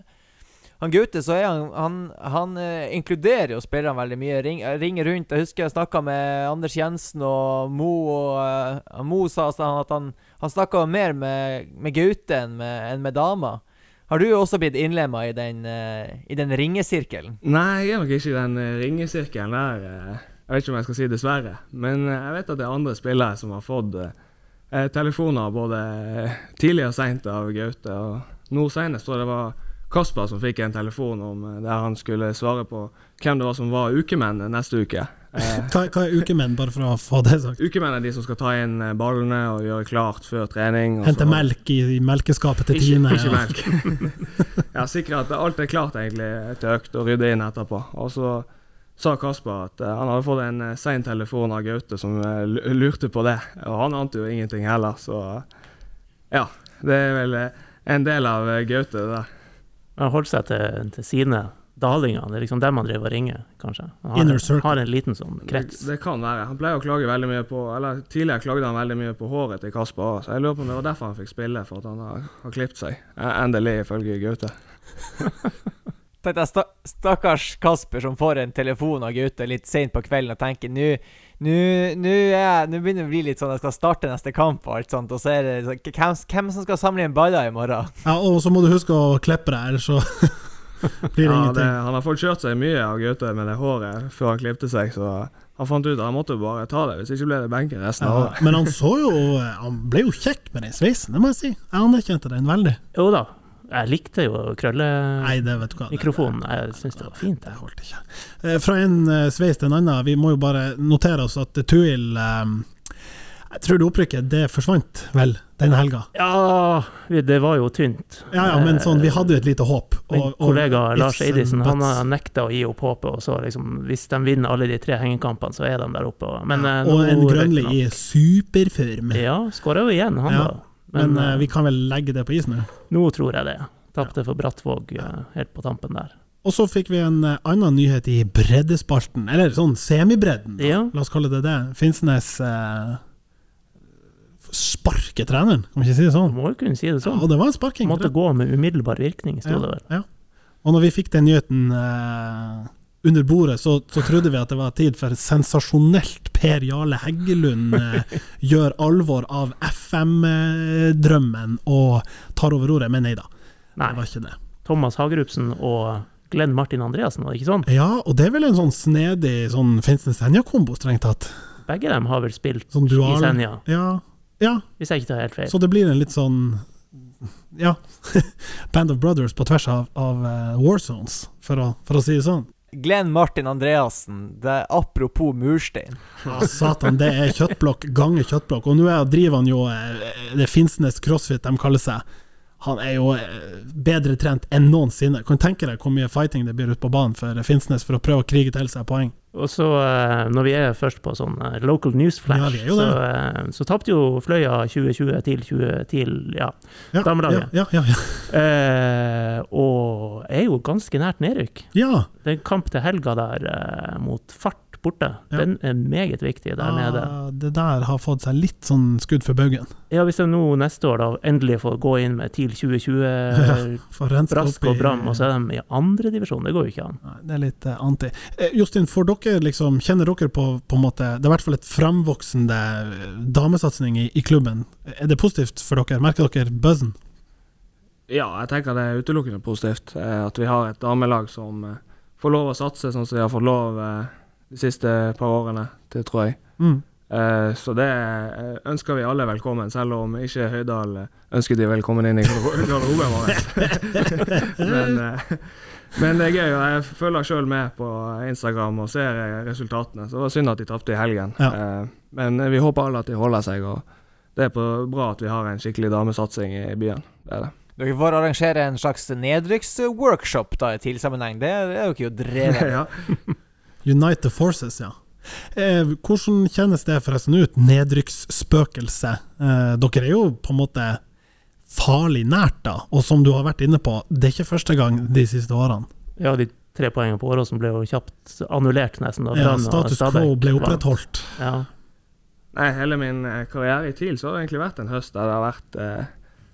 han Gaute, så er han Han, han eh, inkluderer jo spillerne veldig mye. Ring, eh, ringer rundt. Jeg husker jeg snakka med Anders Jensen og Mo, og uh, Mo sa at han, han snakka mer med, med Gaute enn med, enn med dama. Har du også blitt innlemma i i den ringesirkelen? Nei, jeg er nok ikke i den eh, ringesirkelen der. eh. Jeg vet ikke om jeg skal si dessverre, men jeg vet at det er andre spillere som har fått eh, telefoner både tidlig og seint av Gaute. Og nå senest tror jeg det var Kasper som fikk en telefon om der han skulle svare på hvem det var som var ukemenn neste uke. Eh, Hva, hva er ukemenn, bare for å få det sagt? Ukemenn er de som skal ta inn eh, ballene og gjøre klart før trening. og Hente så- melk i, i melkeskapet til Ikke, Tine. ikke ja. melk. ja, sikre at alt er klart egentlig til økt, og rydde inn etterpå. Og så sa Kasper at eh, han hadde fått en sein telefon av Gaute som lurte på det. Og han ante jo ingenting heller, så ja. Det er vel en del av Gaute, det der. Han holdt seg til, til sine dalinger. Det er liksom dem han driver og ringer, kanskje. Han har, Inner circle. har en liten sånn krets. Det, det kan være. Han pleier å klage veldig mye på Eller tidligere klagde han veldig mye på håret til Kasper òg, så jeg lurer på om det var derfor han fikk spille, for at han har, har klippet seg. Endelig, ifølge Gaute. Tenkte jeg, Stakkars Kasper som får en telefon av Gaute litt seint på kvelden og tenker nå nå nå er nå begynner det å bli litt sånn jeg skal starte neste kamp og alt sånt, og så er det sånn, hvem, hvem som skal samle inn baller i morgen? Ja, og så må du huske å klippe deg, ellers så blir det Ja, ingenting. det, han har fått kjørt seg mye av Gaute med det håret før han klippte seg, så han fant ut at han måtte bare ta det, hvis ikke ble det benken resten av Ja, året. men han så jo Han ble jo kjekk med den sveisen, det må jeg si. Jeg anerkjente den veldig. Jo da, jeg likte jo krøllemikrofonen. Jeg syns det var fint. Det jeg. holdt ikke. Eh, Fra en eh, sveis til en annen, vi må jo bare notere oss at Tuil eh, Jeg tror det opprykket, det forsvant vel den helga. Ja, det var jo tynt. Ja ja, men sånn, vi hadde jo et lite håp. Min kollega og Lars Eidisen han har nekta å gi opp håpet. og så liksom, Hvis de vinner alle de tre hengekampene, så er de der oppe. og- Men, Ja, eh, og en Grønli i superform. Ja, skåra jo igjen, han Ja, da. Men, Men, eh, eh, vi kan vel legge det på is nå. nå tror jeg det. Tapte for Brattvåg eh, helt på tampen der. Og så fikk vi en eh, annen nyhet i breddespalten, eller sånn semibredden. Ja. la oss kalle det det. Finnsnes eh, sparker treneren, kan vi ikke si det Du sånn? må jo kunne si det Ja, sånn. og det var en sparking. Måtte gå med umiddelbar virkning, sto det vel. Ja, ja. Og når vi fikk den nyheten eh, under bordet, så, så trodde vi at det var tid for sensasjonelt Per Jarle Heggelund eh, gjør alvor av FM-drømmen og tar over ordet, men nei da. Nei. Det var ikke det. Thomas Hagerupsen og Glenn Martin Andreassen, var det ikke sånn? Ja, og det er vel en sånn snedig sånn Finnsnes-Senja-kombo, strengt tatt. Begge dem har vel spilt Sånn i. Senja, Ja, ja. hvis jeg ikke tar helt feil. Så det blir en litt sånn Ja. Band of Brothers på tvers av, av eh, War Zones, for å, for å si det sånn. Glenn Martin Andreassen, det er apropos murstein. Ja, satan, det er kjøttblokk ganger kjøttblokk. Og nå er- driver han jo eh, det Finnsnes CrossFit de kaller seg. Han er jo eh, bedre trent enn noensinne. Kan tenke deg hvor mye fighting det blir ute på banen for Finnsnes for å prøve å krige til seg poeng. Og så, eh, når vi er først på sånn eh, local news flash, er så, eh, så tapte jo Fløya 2020 til 20 til ja, Ja, Damelaget. Ja, ja, ja. Eh, og er jo ganske nært nedrykk. ja. Det er en kamp til helga der eh, mot Fart borte. Ja. Den er meget viktig der nede. Ah, det der har fått seg litt sånn skudd for baugen. Ja, hvis de nå neste år da endelig får gå inn med TIL 2020, For Brask og Bram, og så er de i andredivisjon, det går jo ikke an. Nei, det er litt eh, anti. Eh, Justin, får dere liksom, kjenner dere på, på en måte Det er i hvert fall et fremvoksende eh, damesatsing i, i klubben. Er det positivt for dere? Merker dere buzzen? Ja, jeg tenker det er utelukkende positivt eh, at vi har et damelag som eh, får lov å satse sånn som de har fått lov eh, de siste par årene. Det tror jeg. Mm. Eh, så det eh, ønsker vi alle velkommen, selv om ikke Høydal ønsker de velkommen inn i garderoben vår. men, eh, men det er gøy, og jeg følger sjøl med på Instagram og ser eh, resultatene. Så det var synd at de tapte i helgen. Ja. Eh, men vi håper alle at de holder seg, og det er på, bra at vi har en skikkelig damesatsing i byen. Det er det. Dere får arrangere en slags nedrykksworkshop i tilsammenheng. Det er jo drevet med. ja. Unite the Forces, ja. Eh, hvordan kjennes det forresten ut, nedrykksspøkelse? Eh, dere er jo på en måte farlig nært, da. Og som du har vært inne på, det er ikke første gang de siste årene. Ja, de tre poengene på Åråsen ble jo kjapt annullert, nesten. Da Ja, status quo ble opprettholdt. Ja. Nei, hele min eh, karriere i TIL så har det egentlig vært en høst der det har vært eh,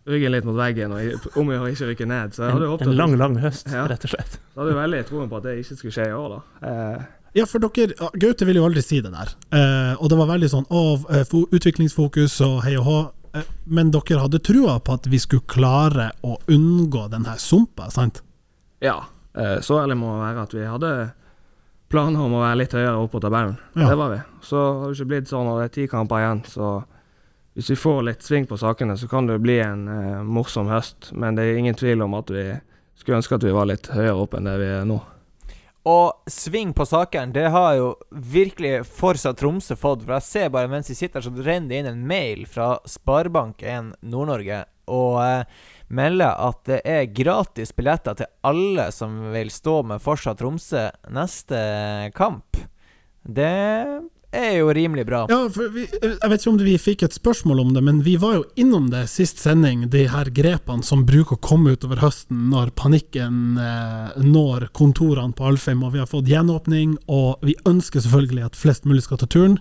ryggen litt mot veggen og om å gjøre ikke rykke ned. Så jeg hadde En, håpet en lang, lang høst, Ja. rett og slett. Så hadde jeg veldig troen på at det ikke skulle skje i år, da. Eh, Ja, for dere Gaute vil jo aldri si det der. Eh, og det var veldig sånn å, eh, utviklingsfokus og hei og hå. Eh, men dere hadde trua på at vi skulle klare å unngå den her sumpa, sant? ja, eh, så ærlig må det være at vi hadde planer om å være litt høyere oppe på tabellen. Ja. Det var vi. Så har det ikke blitt sånn når det er ti kamper igjen, så hvis vi får litt sving på sakene, så kan det bli en eh, morsom høst. Men det er ingen tvil om at vi skulle ønske at vi var litt høyere oppe enn det vi er nå. Og sving på sakene, det har jo virkelig Forsa Tromsø fått. For jeg ser bare mens de sitter her, så renner det inn en mail fra Sparebank1 Nord-Norge og eh, melder at det er gratis billetter til alle som vil stå med Forsa Tromsø neste kamp. Det er jo rimelig bra. Ja, for vi, Jeg vet ikke om vi fikk et spørsmål om det, men vi var jo innom det sist sending, de her grepene som bruker å komme utover høsten når panikken eh, når kontorene på Alfheim, og vi har fått gjenåpning, og vi ønsker selvfølgelig at flest mulig skal ta turen.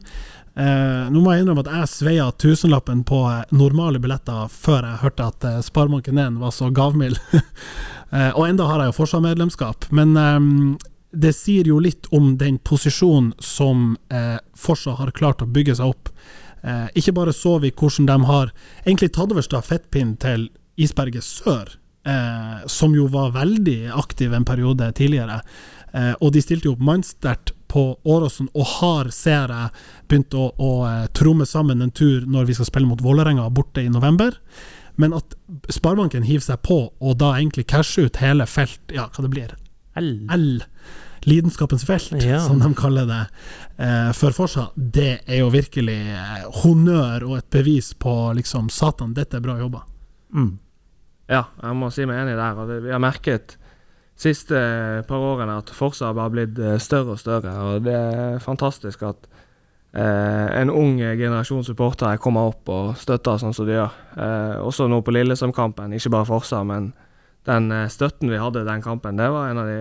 Eh, nå må jeg innrømme at jeg sveia tusenlappen på eh, normale billetter før jeg hørte at eh, Sparebanken 1 var så gavmild. eh, og enda har jeg jo fortsatt medlemskap, Men eh, det sier jo litt om den posisjonen som eh, Forsa har klart å bygge seg opp. Eh, ikke bare så vi hvordan de har egentlig tatt over stafettpinnen til Isberget Sør, eh, som jo var veldig aktiv en periode tidligere. Eh, og de stilte jo opp mannsterkt på Åråsen, og har, ser jeg, begynt å, å eh, tromme sammen en tur når vi skal spille mot Vålerenga borte i november. Men at Sparebanken hiver seg på, og da egentlig casher ut hele felt, ja, hva det blir, L. L, lidenskapens felt, Ja. som de kaller det, eh, for Forsa, det er jo virkelig eh, honnør og et bevis på liksom Satan, dette er bra jobba. Mm. Ja, jeg må si meg enig der. Og det, vi har merket siste par årene at Forsa har bare blitt eh, større og større. Og det er fantastisk at eh, en ung generasjon supportere kommer opp og støtter sånn som de gjør. Eh, også nå på Lillestrøm-kampen, ikke bare Forsa, men den eh, støtten vi hadde i den kampen, det var en av de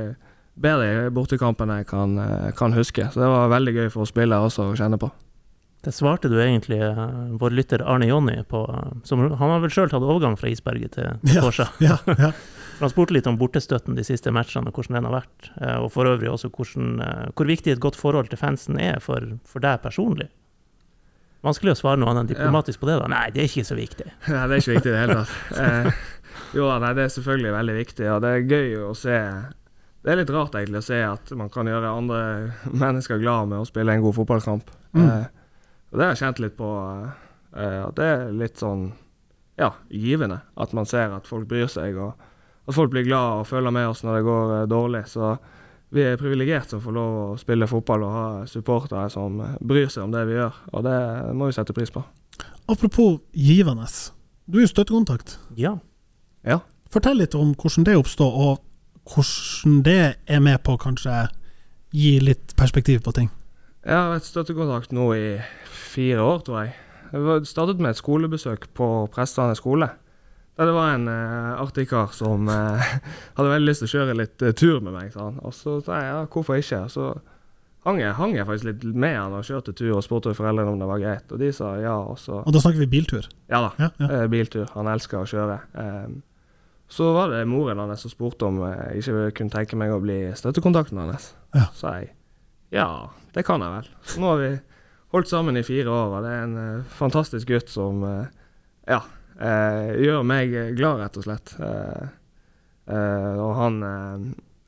bedre bortekampene jeg kan, eh, kan huske. Så det var veldig gøy for oss spillere også å kjenne på. Det svarte du egentlig eh, vår lytter Arne Jonny på. Som, han har vel sjøl tatt overgang fra Isberget til Ja. Ja, ja. Han spurte litt om bortestøtten de siste matchene, og hvordan den har vært. Og for øvrig også hvordan, hvor viktig et godt forhold til fansen er for, for deg personlig. Vanskelig å svare noe annet enn diplomatisk på det, da. Nei, det er ikke så viktig. Nei, det er ikke viktig i det hele tatt. Jo nei, det er selvfølgelig veldig viktig, og det er gøy å se Det er litt rart egentlig å se at man kan gjøre andre mennesker glad med å spille en god fotballkamp. Mm. Eh, og det har jeg kjent litt på, eh, at det er litt sånn ja, givende. At man ser at folk bryr seg, og at folk blir glad og følger med oss når det går eh, dårlig. Så vi er privilegert som får lov å spille fotball og ha supportere som eh, bryr seg om det vi gjør, og det må vi sette pris på. Apropos givende. Du er jo støttekontakt. Ja. Ja. Fortell litt om hvordan det oppstod, og hvordan det er med på å kanskje gi litt perspektiv på ting. Jeg har vært støttekontakt nå i fire år, tror jeg. Jeg startet med et skolebesøk på Prestane skole. Der det var en eh, artig kar som eh, hadde veldig lyst til å kjøre litt eh, tur med meg. sa han. Og så sa jeg ja, hvorfor ikke? Og så hang jeg, hang jeg faktisk litt med han og kjørte tur og spurte foreldrene om det var greit. Og de sa ja. Og så Og da snakker vi biltur. Ja da. Ja, ja. eh, biltur. Han elsker å kjøre. Ehm, så var det moren hans som spurte om eh, jeg ikke kunne tenke meg å bli støttekontakten hans. Ja. Så jeg ja, det kan jeg vel. Så nå har vi holdt sammen i fire år, og det er en uh, fantastisk gutt som uh, ja, uh, gjør meg glad, rett og slett. Eh, eh, og han eh,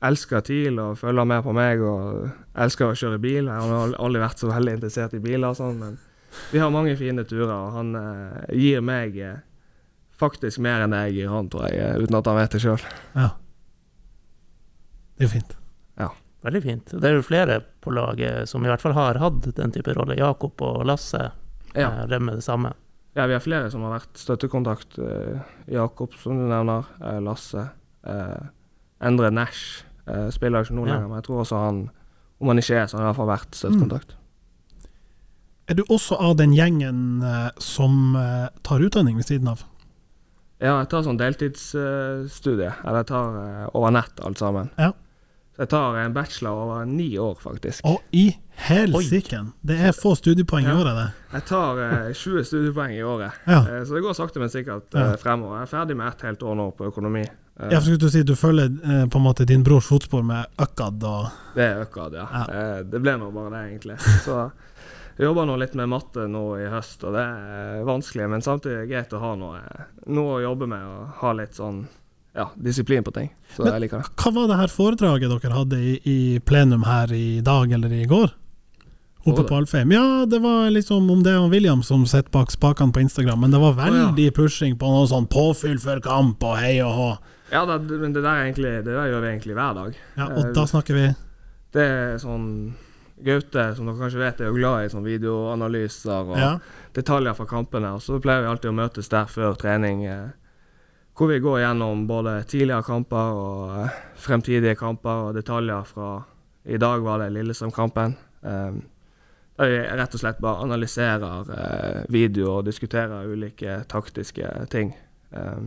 elsker TIL og følger med på meg og elsker å kjøre bil. Han har aldri vært så veldig interessert i biler og sånn, men vi har mange fine turer, og han eh, gir meg eh, faktisk mer enn jeg gir han, tror jeg, uten at han vet det sjøl. Ja. Det er jo fint. Veldig fint. Det er jo flere på laget som i hvert fall har hatt den type rolle. Jakob og Lasse Ja. eh, drev med det samme. ja, vi har flere som har vært støttekontakt. Eh, Jakob, som du nevner. Eh, Lasse. Eh, Endre Nash eh, spiller ikke nå Ja. lenger, men jeg tror også han, om han ikke er, så har han i hvert fall vært støttekontakt. Er du også av den gjengen som tar utdanning ved siden av? Ja, jeg tar sånn deltidsstudie, eller jeg tar uh, over nett alt sammen. Ja. Så jeg tar en bachelor over ni år, faktisk. Å, i helsiken! Det er få studiepoeng i året, det. Jeg tar uh, 20 studiepoeng i året, Ja. eh, så det går sakte, men sikkert Ja. eh, fremover. Jeg er ferdig med ett helt år nå på økonomi. Eh, Ja, for skulle du si du følger eh, på en måte din brors fotspor med Økkad og Det er Økkad, ja. Ja. Eh, det ble nå bare det, egentlig. Så jeg jobber nå litt med matte nå i høst, og det er vanskelig, men samtidig greit å ha noe, noe å jobbe med og ha litt sånn ja, disiplin på ting. Så Men- jeg liker det. Hva var det her foredraget dere hadde i, i plenum her i dag eller i går? Oppe på Alfheim. Ja, det var liksom om det er William som sitter bak spakene på Instagram, men det var veldig pushing på noe sånn påfyll før kamp og hei og hå. Ja, det, men det der, er egentlig, det der gjør vi egentlig hver dag. Ja, og Eh, da snakker vi Det er sånn Gaute, som dere kanskje vet, er jo glad i sånn videoanalyser og Ja. detaljer fra kampene. Og så pleier vi alltid å møtes der før trening, eh, hvor vi går gjennom både tidligere kamper og eh, fremtidige kamper og detaljer fra I dag var det Lillestrøm-kampen. Eh, der vi rett og slett bare analyserer eh, video og diskuterer ulike taktiske ting. Eh,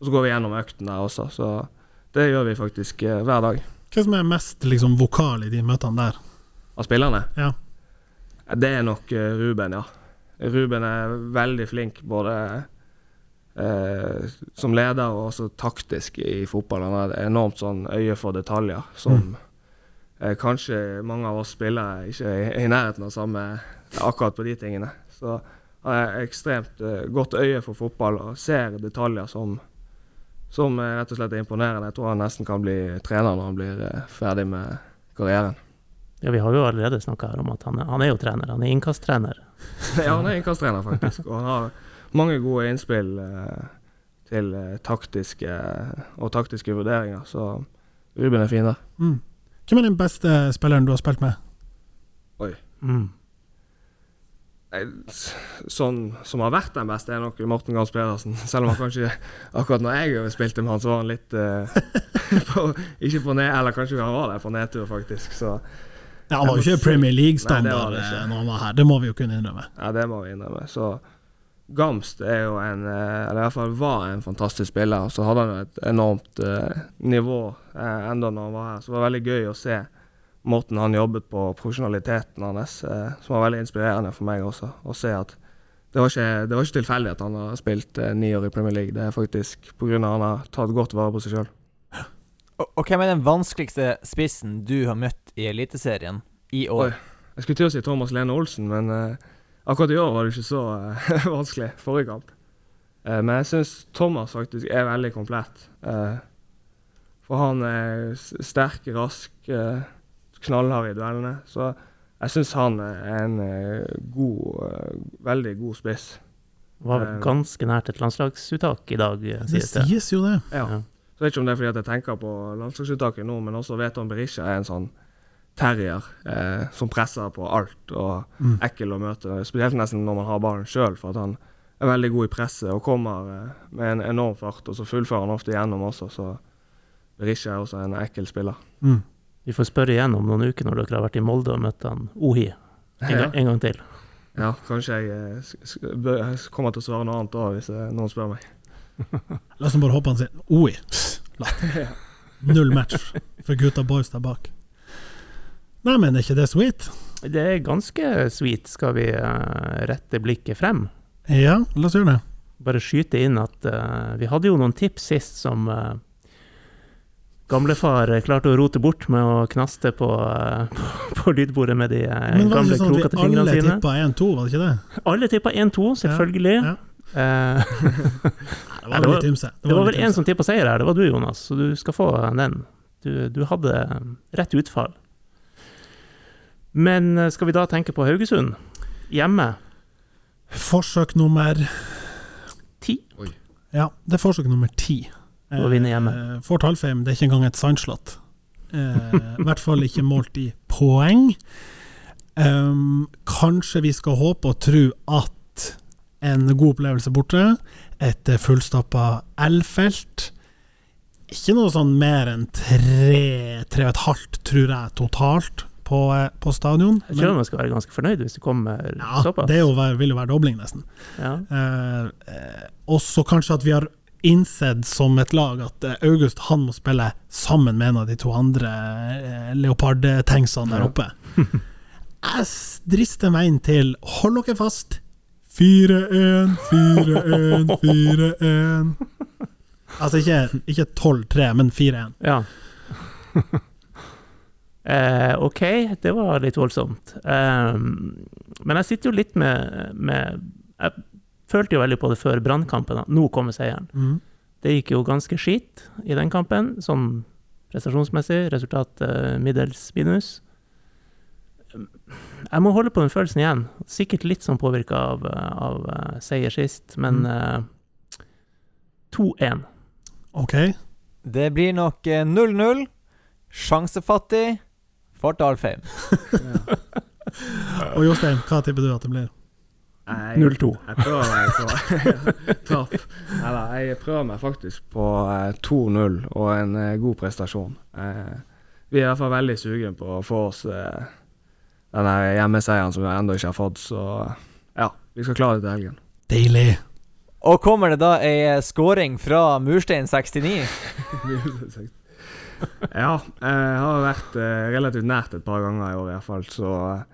og så går vi gjennom økten der også, så det gjør vi faktisk eh, hver dag. Hva som er mest liksom vokal i de møtene der? Av spillerne? Ja. Det er nok eh, Ruben, ja. Ruben er veldig flink både eh, som leder og også taktisk i fotball. Han har et enormt sånn øye for detaljer som eh, kanskje mange av oss spillere ikke er i nærheten av samme akkurat på de tingene. Så han har ekstremt eh, godt øye for fotball og ser detaljer som som rett og slett er imponerende. Jeg tror han nesten kan bli trener når han blir eh, ferdig med karrieren. Ja, vi har jo allerede snakka her om at han er, han er jo trener. Han er innkasttrener. Ja, han er innkasttrener, faktisk. Og han har mange gode innspill eh, til eh, taktiske og taktiske vurderinger. Så Ruben er fin der. Mm. Hvem er den beste spilleren du har spilt med? Oi. Mm. Sånn som har vært den beste, er nok Morten Gahls Pedersen. Selv om han kanskje akkurat når jeg spilte med han, så var han litt eh, på, Ikke på ned... Eller kanskje han var der på nedtur, faktisk. Så Ja, han var jo ikke Premier League-standard eh, når han var her, det må vi jo kunne innrømme. Ja, det må vi innrømme. Så Gamst er jo en eh, Eller i hvert fall var en fantastisk spiller. Så hadde han et enormt eh, nivå eh, enda når han var her. Så det var veldig gøy å se måten han jobbet på, profesjonaliteten hans, eh, som var veldig inspirerende for meg også. Å se at det var ikke, det var ikke tilfeldig at han har spilt eh, ni år i Premier League. Det er faktisk pga. han har tatt godt vare på seg sjøl. Og, hvem er den vanskeligste spissen du har møtt i Eliteserien i år? Oi. Jeg skulle til å si Thomas Lene Olsen, men uh, akkurat i år var det ikke så uh, vanskelig. Forrige kamp. Uh, men jeg syns Thomas faktisk er veldig komplett. Eh, for han er sterk, rask, knallhard i duellene. Så jeg syns han er en god, veldig god spiss. Var vel ganske nært et landslagsuttak i dag, eh, Det sies det. sies jo det. Ja. Ja. Så jeg vet ikke om det er fordi at jeg tenker på landslagsuttaket nå, men også vet om Berisha er en sånn terrier eh, som presser på alt og Mm. ekkel å møte. Spesielt nesten når man har ballen sjøl, for at han er veldig god i presset og kommer eh, med en enorm fart. Og så fullfører han ofte gjennom også, så Berisha er også en ekkel spiller. Mm. Vi får spørre igjen om noen uker når dere har vært i Molde og møtt han Ohi en, Ja. en gang til. Ja, kanskje jeg eh, jeg kommer til å svare noe annet da, hvis eh, noen spør meg. La oss bare håpe han sier Oi! Null match for gutta boys der bak. Nei, men er ikke det sweet? Det er ganske sweet. Skal vi eh, rette blikket frem? Ja, la oss gjøre det. Bare skyte inn at uh, vi hadde jo noen tips sist som uh, gamlefar eh, klarte å rote bort med å knaste på, uh, på, på lydbordet med de Men var det gamle, ikke sånn at krokete vi alle fingrene sine. tippa 1-2, var det ikke det? Alle tippa 1-2, selvfølgelig. Ja. Eh, Det var det var- litt ymse. det var vel en ymse. som tippa seier her, det var du, Jonas, så du skal få den. Du, du hadde rett utfall. Men eh, skal vi da tenke på Haugesund? Hjemme. Forsøk nummer Ti. Ja, det er forsøk nummer ti. Å vinne hjemme. Eh, Fort Alfheim det er ikke engang et sandslott. Eh, I hvert fall ikke målt i poeng. Um, kanskje vi skal håpe og tro at en god opplevelse borte, et eh, fullstappa L-felt Ikke noe sånn mer enn tre, tre og et halvt, tror jeg, totalt på, eh, på stadion. Jeg tror man skal være ganske fornøyd hvis det kommer ja, såpass. det jo, vil jo være dobling, nesten. Ja. Eh, eh, også kanskje at vi har innsett som et lag at August han må spille sammen med en av de to andre eh, Leopard-tanksene der Ja. oppe. Jeg drister meg inn til Hold dere fast! 4-1, 4-1, 4-1. Altså ikke, ikke 12-3, men 4-1. Ja. eh, OK, det var litt voldsomt. Eh, men jeg sitter jo litt med, med Jeg følte jo veldig på det før brannkampen. at Nå kommer seieren. Mm. Det gikk jo ganske skit i den kampen, sånn prestasjonsmessig. Resultat eh, middels minus. Jeg må holde på den følelsen igjen. Sikkert litt sånn påvirka av, av eh, seier sist, men eh, 2-1. OK. Det blir nok eh, 0-0. Sjansefattig. Fort Alfheim. Og Jostein, hva tipper du at det blir? 0-2. Jeg prøver meg på tap. Eller, jeg prøver meg faktisk på eh, 2-0 og en eh, god prestasjon. Eh, vi er i hvert fall veldig sugen på å få oss den der hjemmeseieren som vi ennå ikke har fått, så ja, vi skal klare det til helgen. Deilig. Og kommer det da ei scoring fra Murstein 69? ja, jeg har vært eh, relativt nært et par ganger i år i hvert fall, så eh,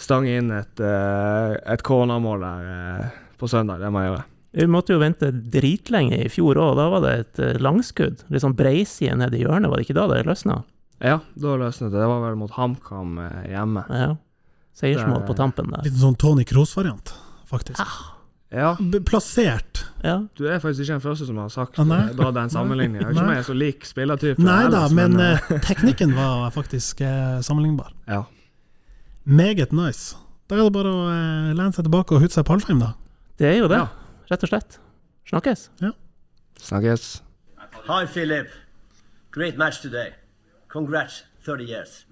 stang inn et, eh, et cornermål der på søndag, det må jeg gjøre. Vi måtte jo vente dritlenge i fjor òg. Da var det et langskudd. Litt sånn breiside ned i hjørnet, var det ikke da det løsna? Ja, da løsnet det. Det var vel mot HamKam hjemme. Ja. Seiersmål på tampen der. Litt sånn Tony Kroos-variant, faktisk. Ja, Plassert. Ja. du er faktisk ikke den første som har sagt Ah, da eh, den sammenligningen. Ikke om jeg er så lik spillertype. Nei da, men, men eh, eh, teknikken var faktisk eh, sammenlignbar. ja. Meget nice. Da er det bare å eh, lene seg tilbake og hutte seg på Alfheim, da. Det er jo det, Ja. rett og slett. Snakkes. Ja. Snakkes. Hi, Philip. Great match today. Congrats, 30 years.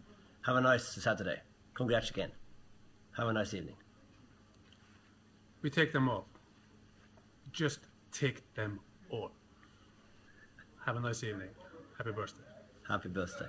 Have a nice Saturday. Congrats again. Have a nice evening. We take them all. Just take them all. Have a nice evening. Happy birthday. Happy birthday.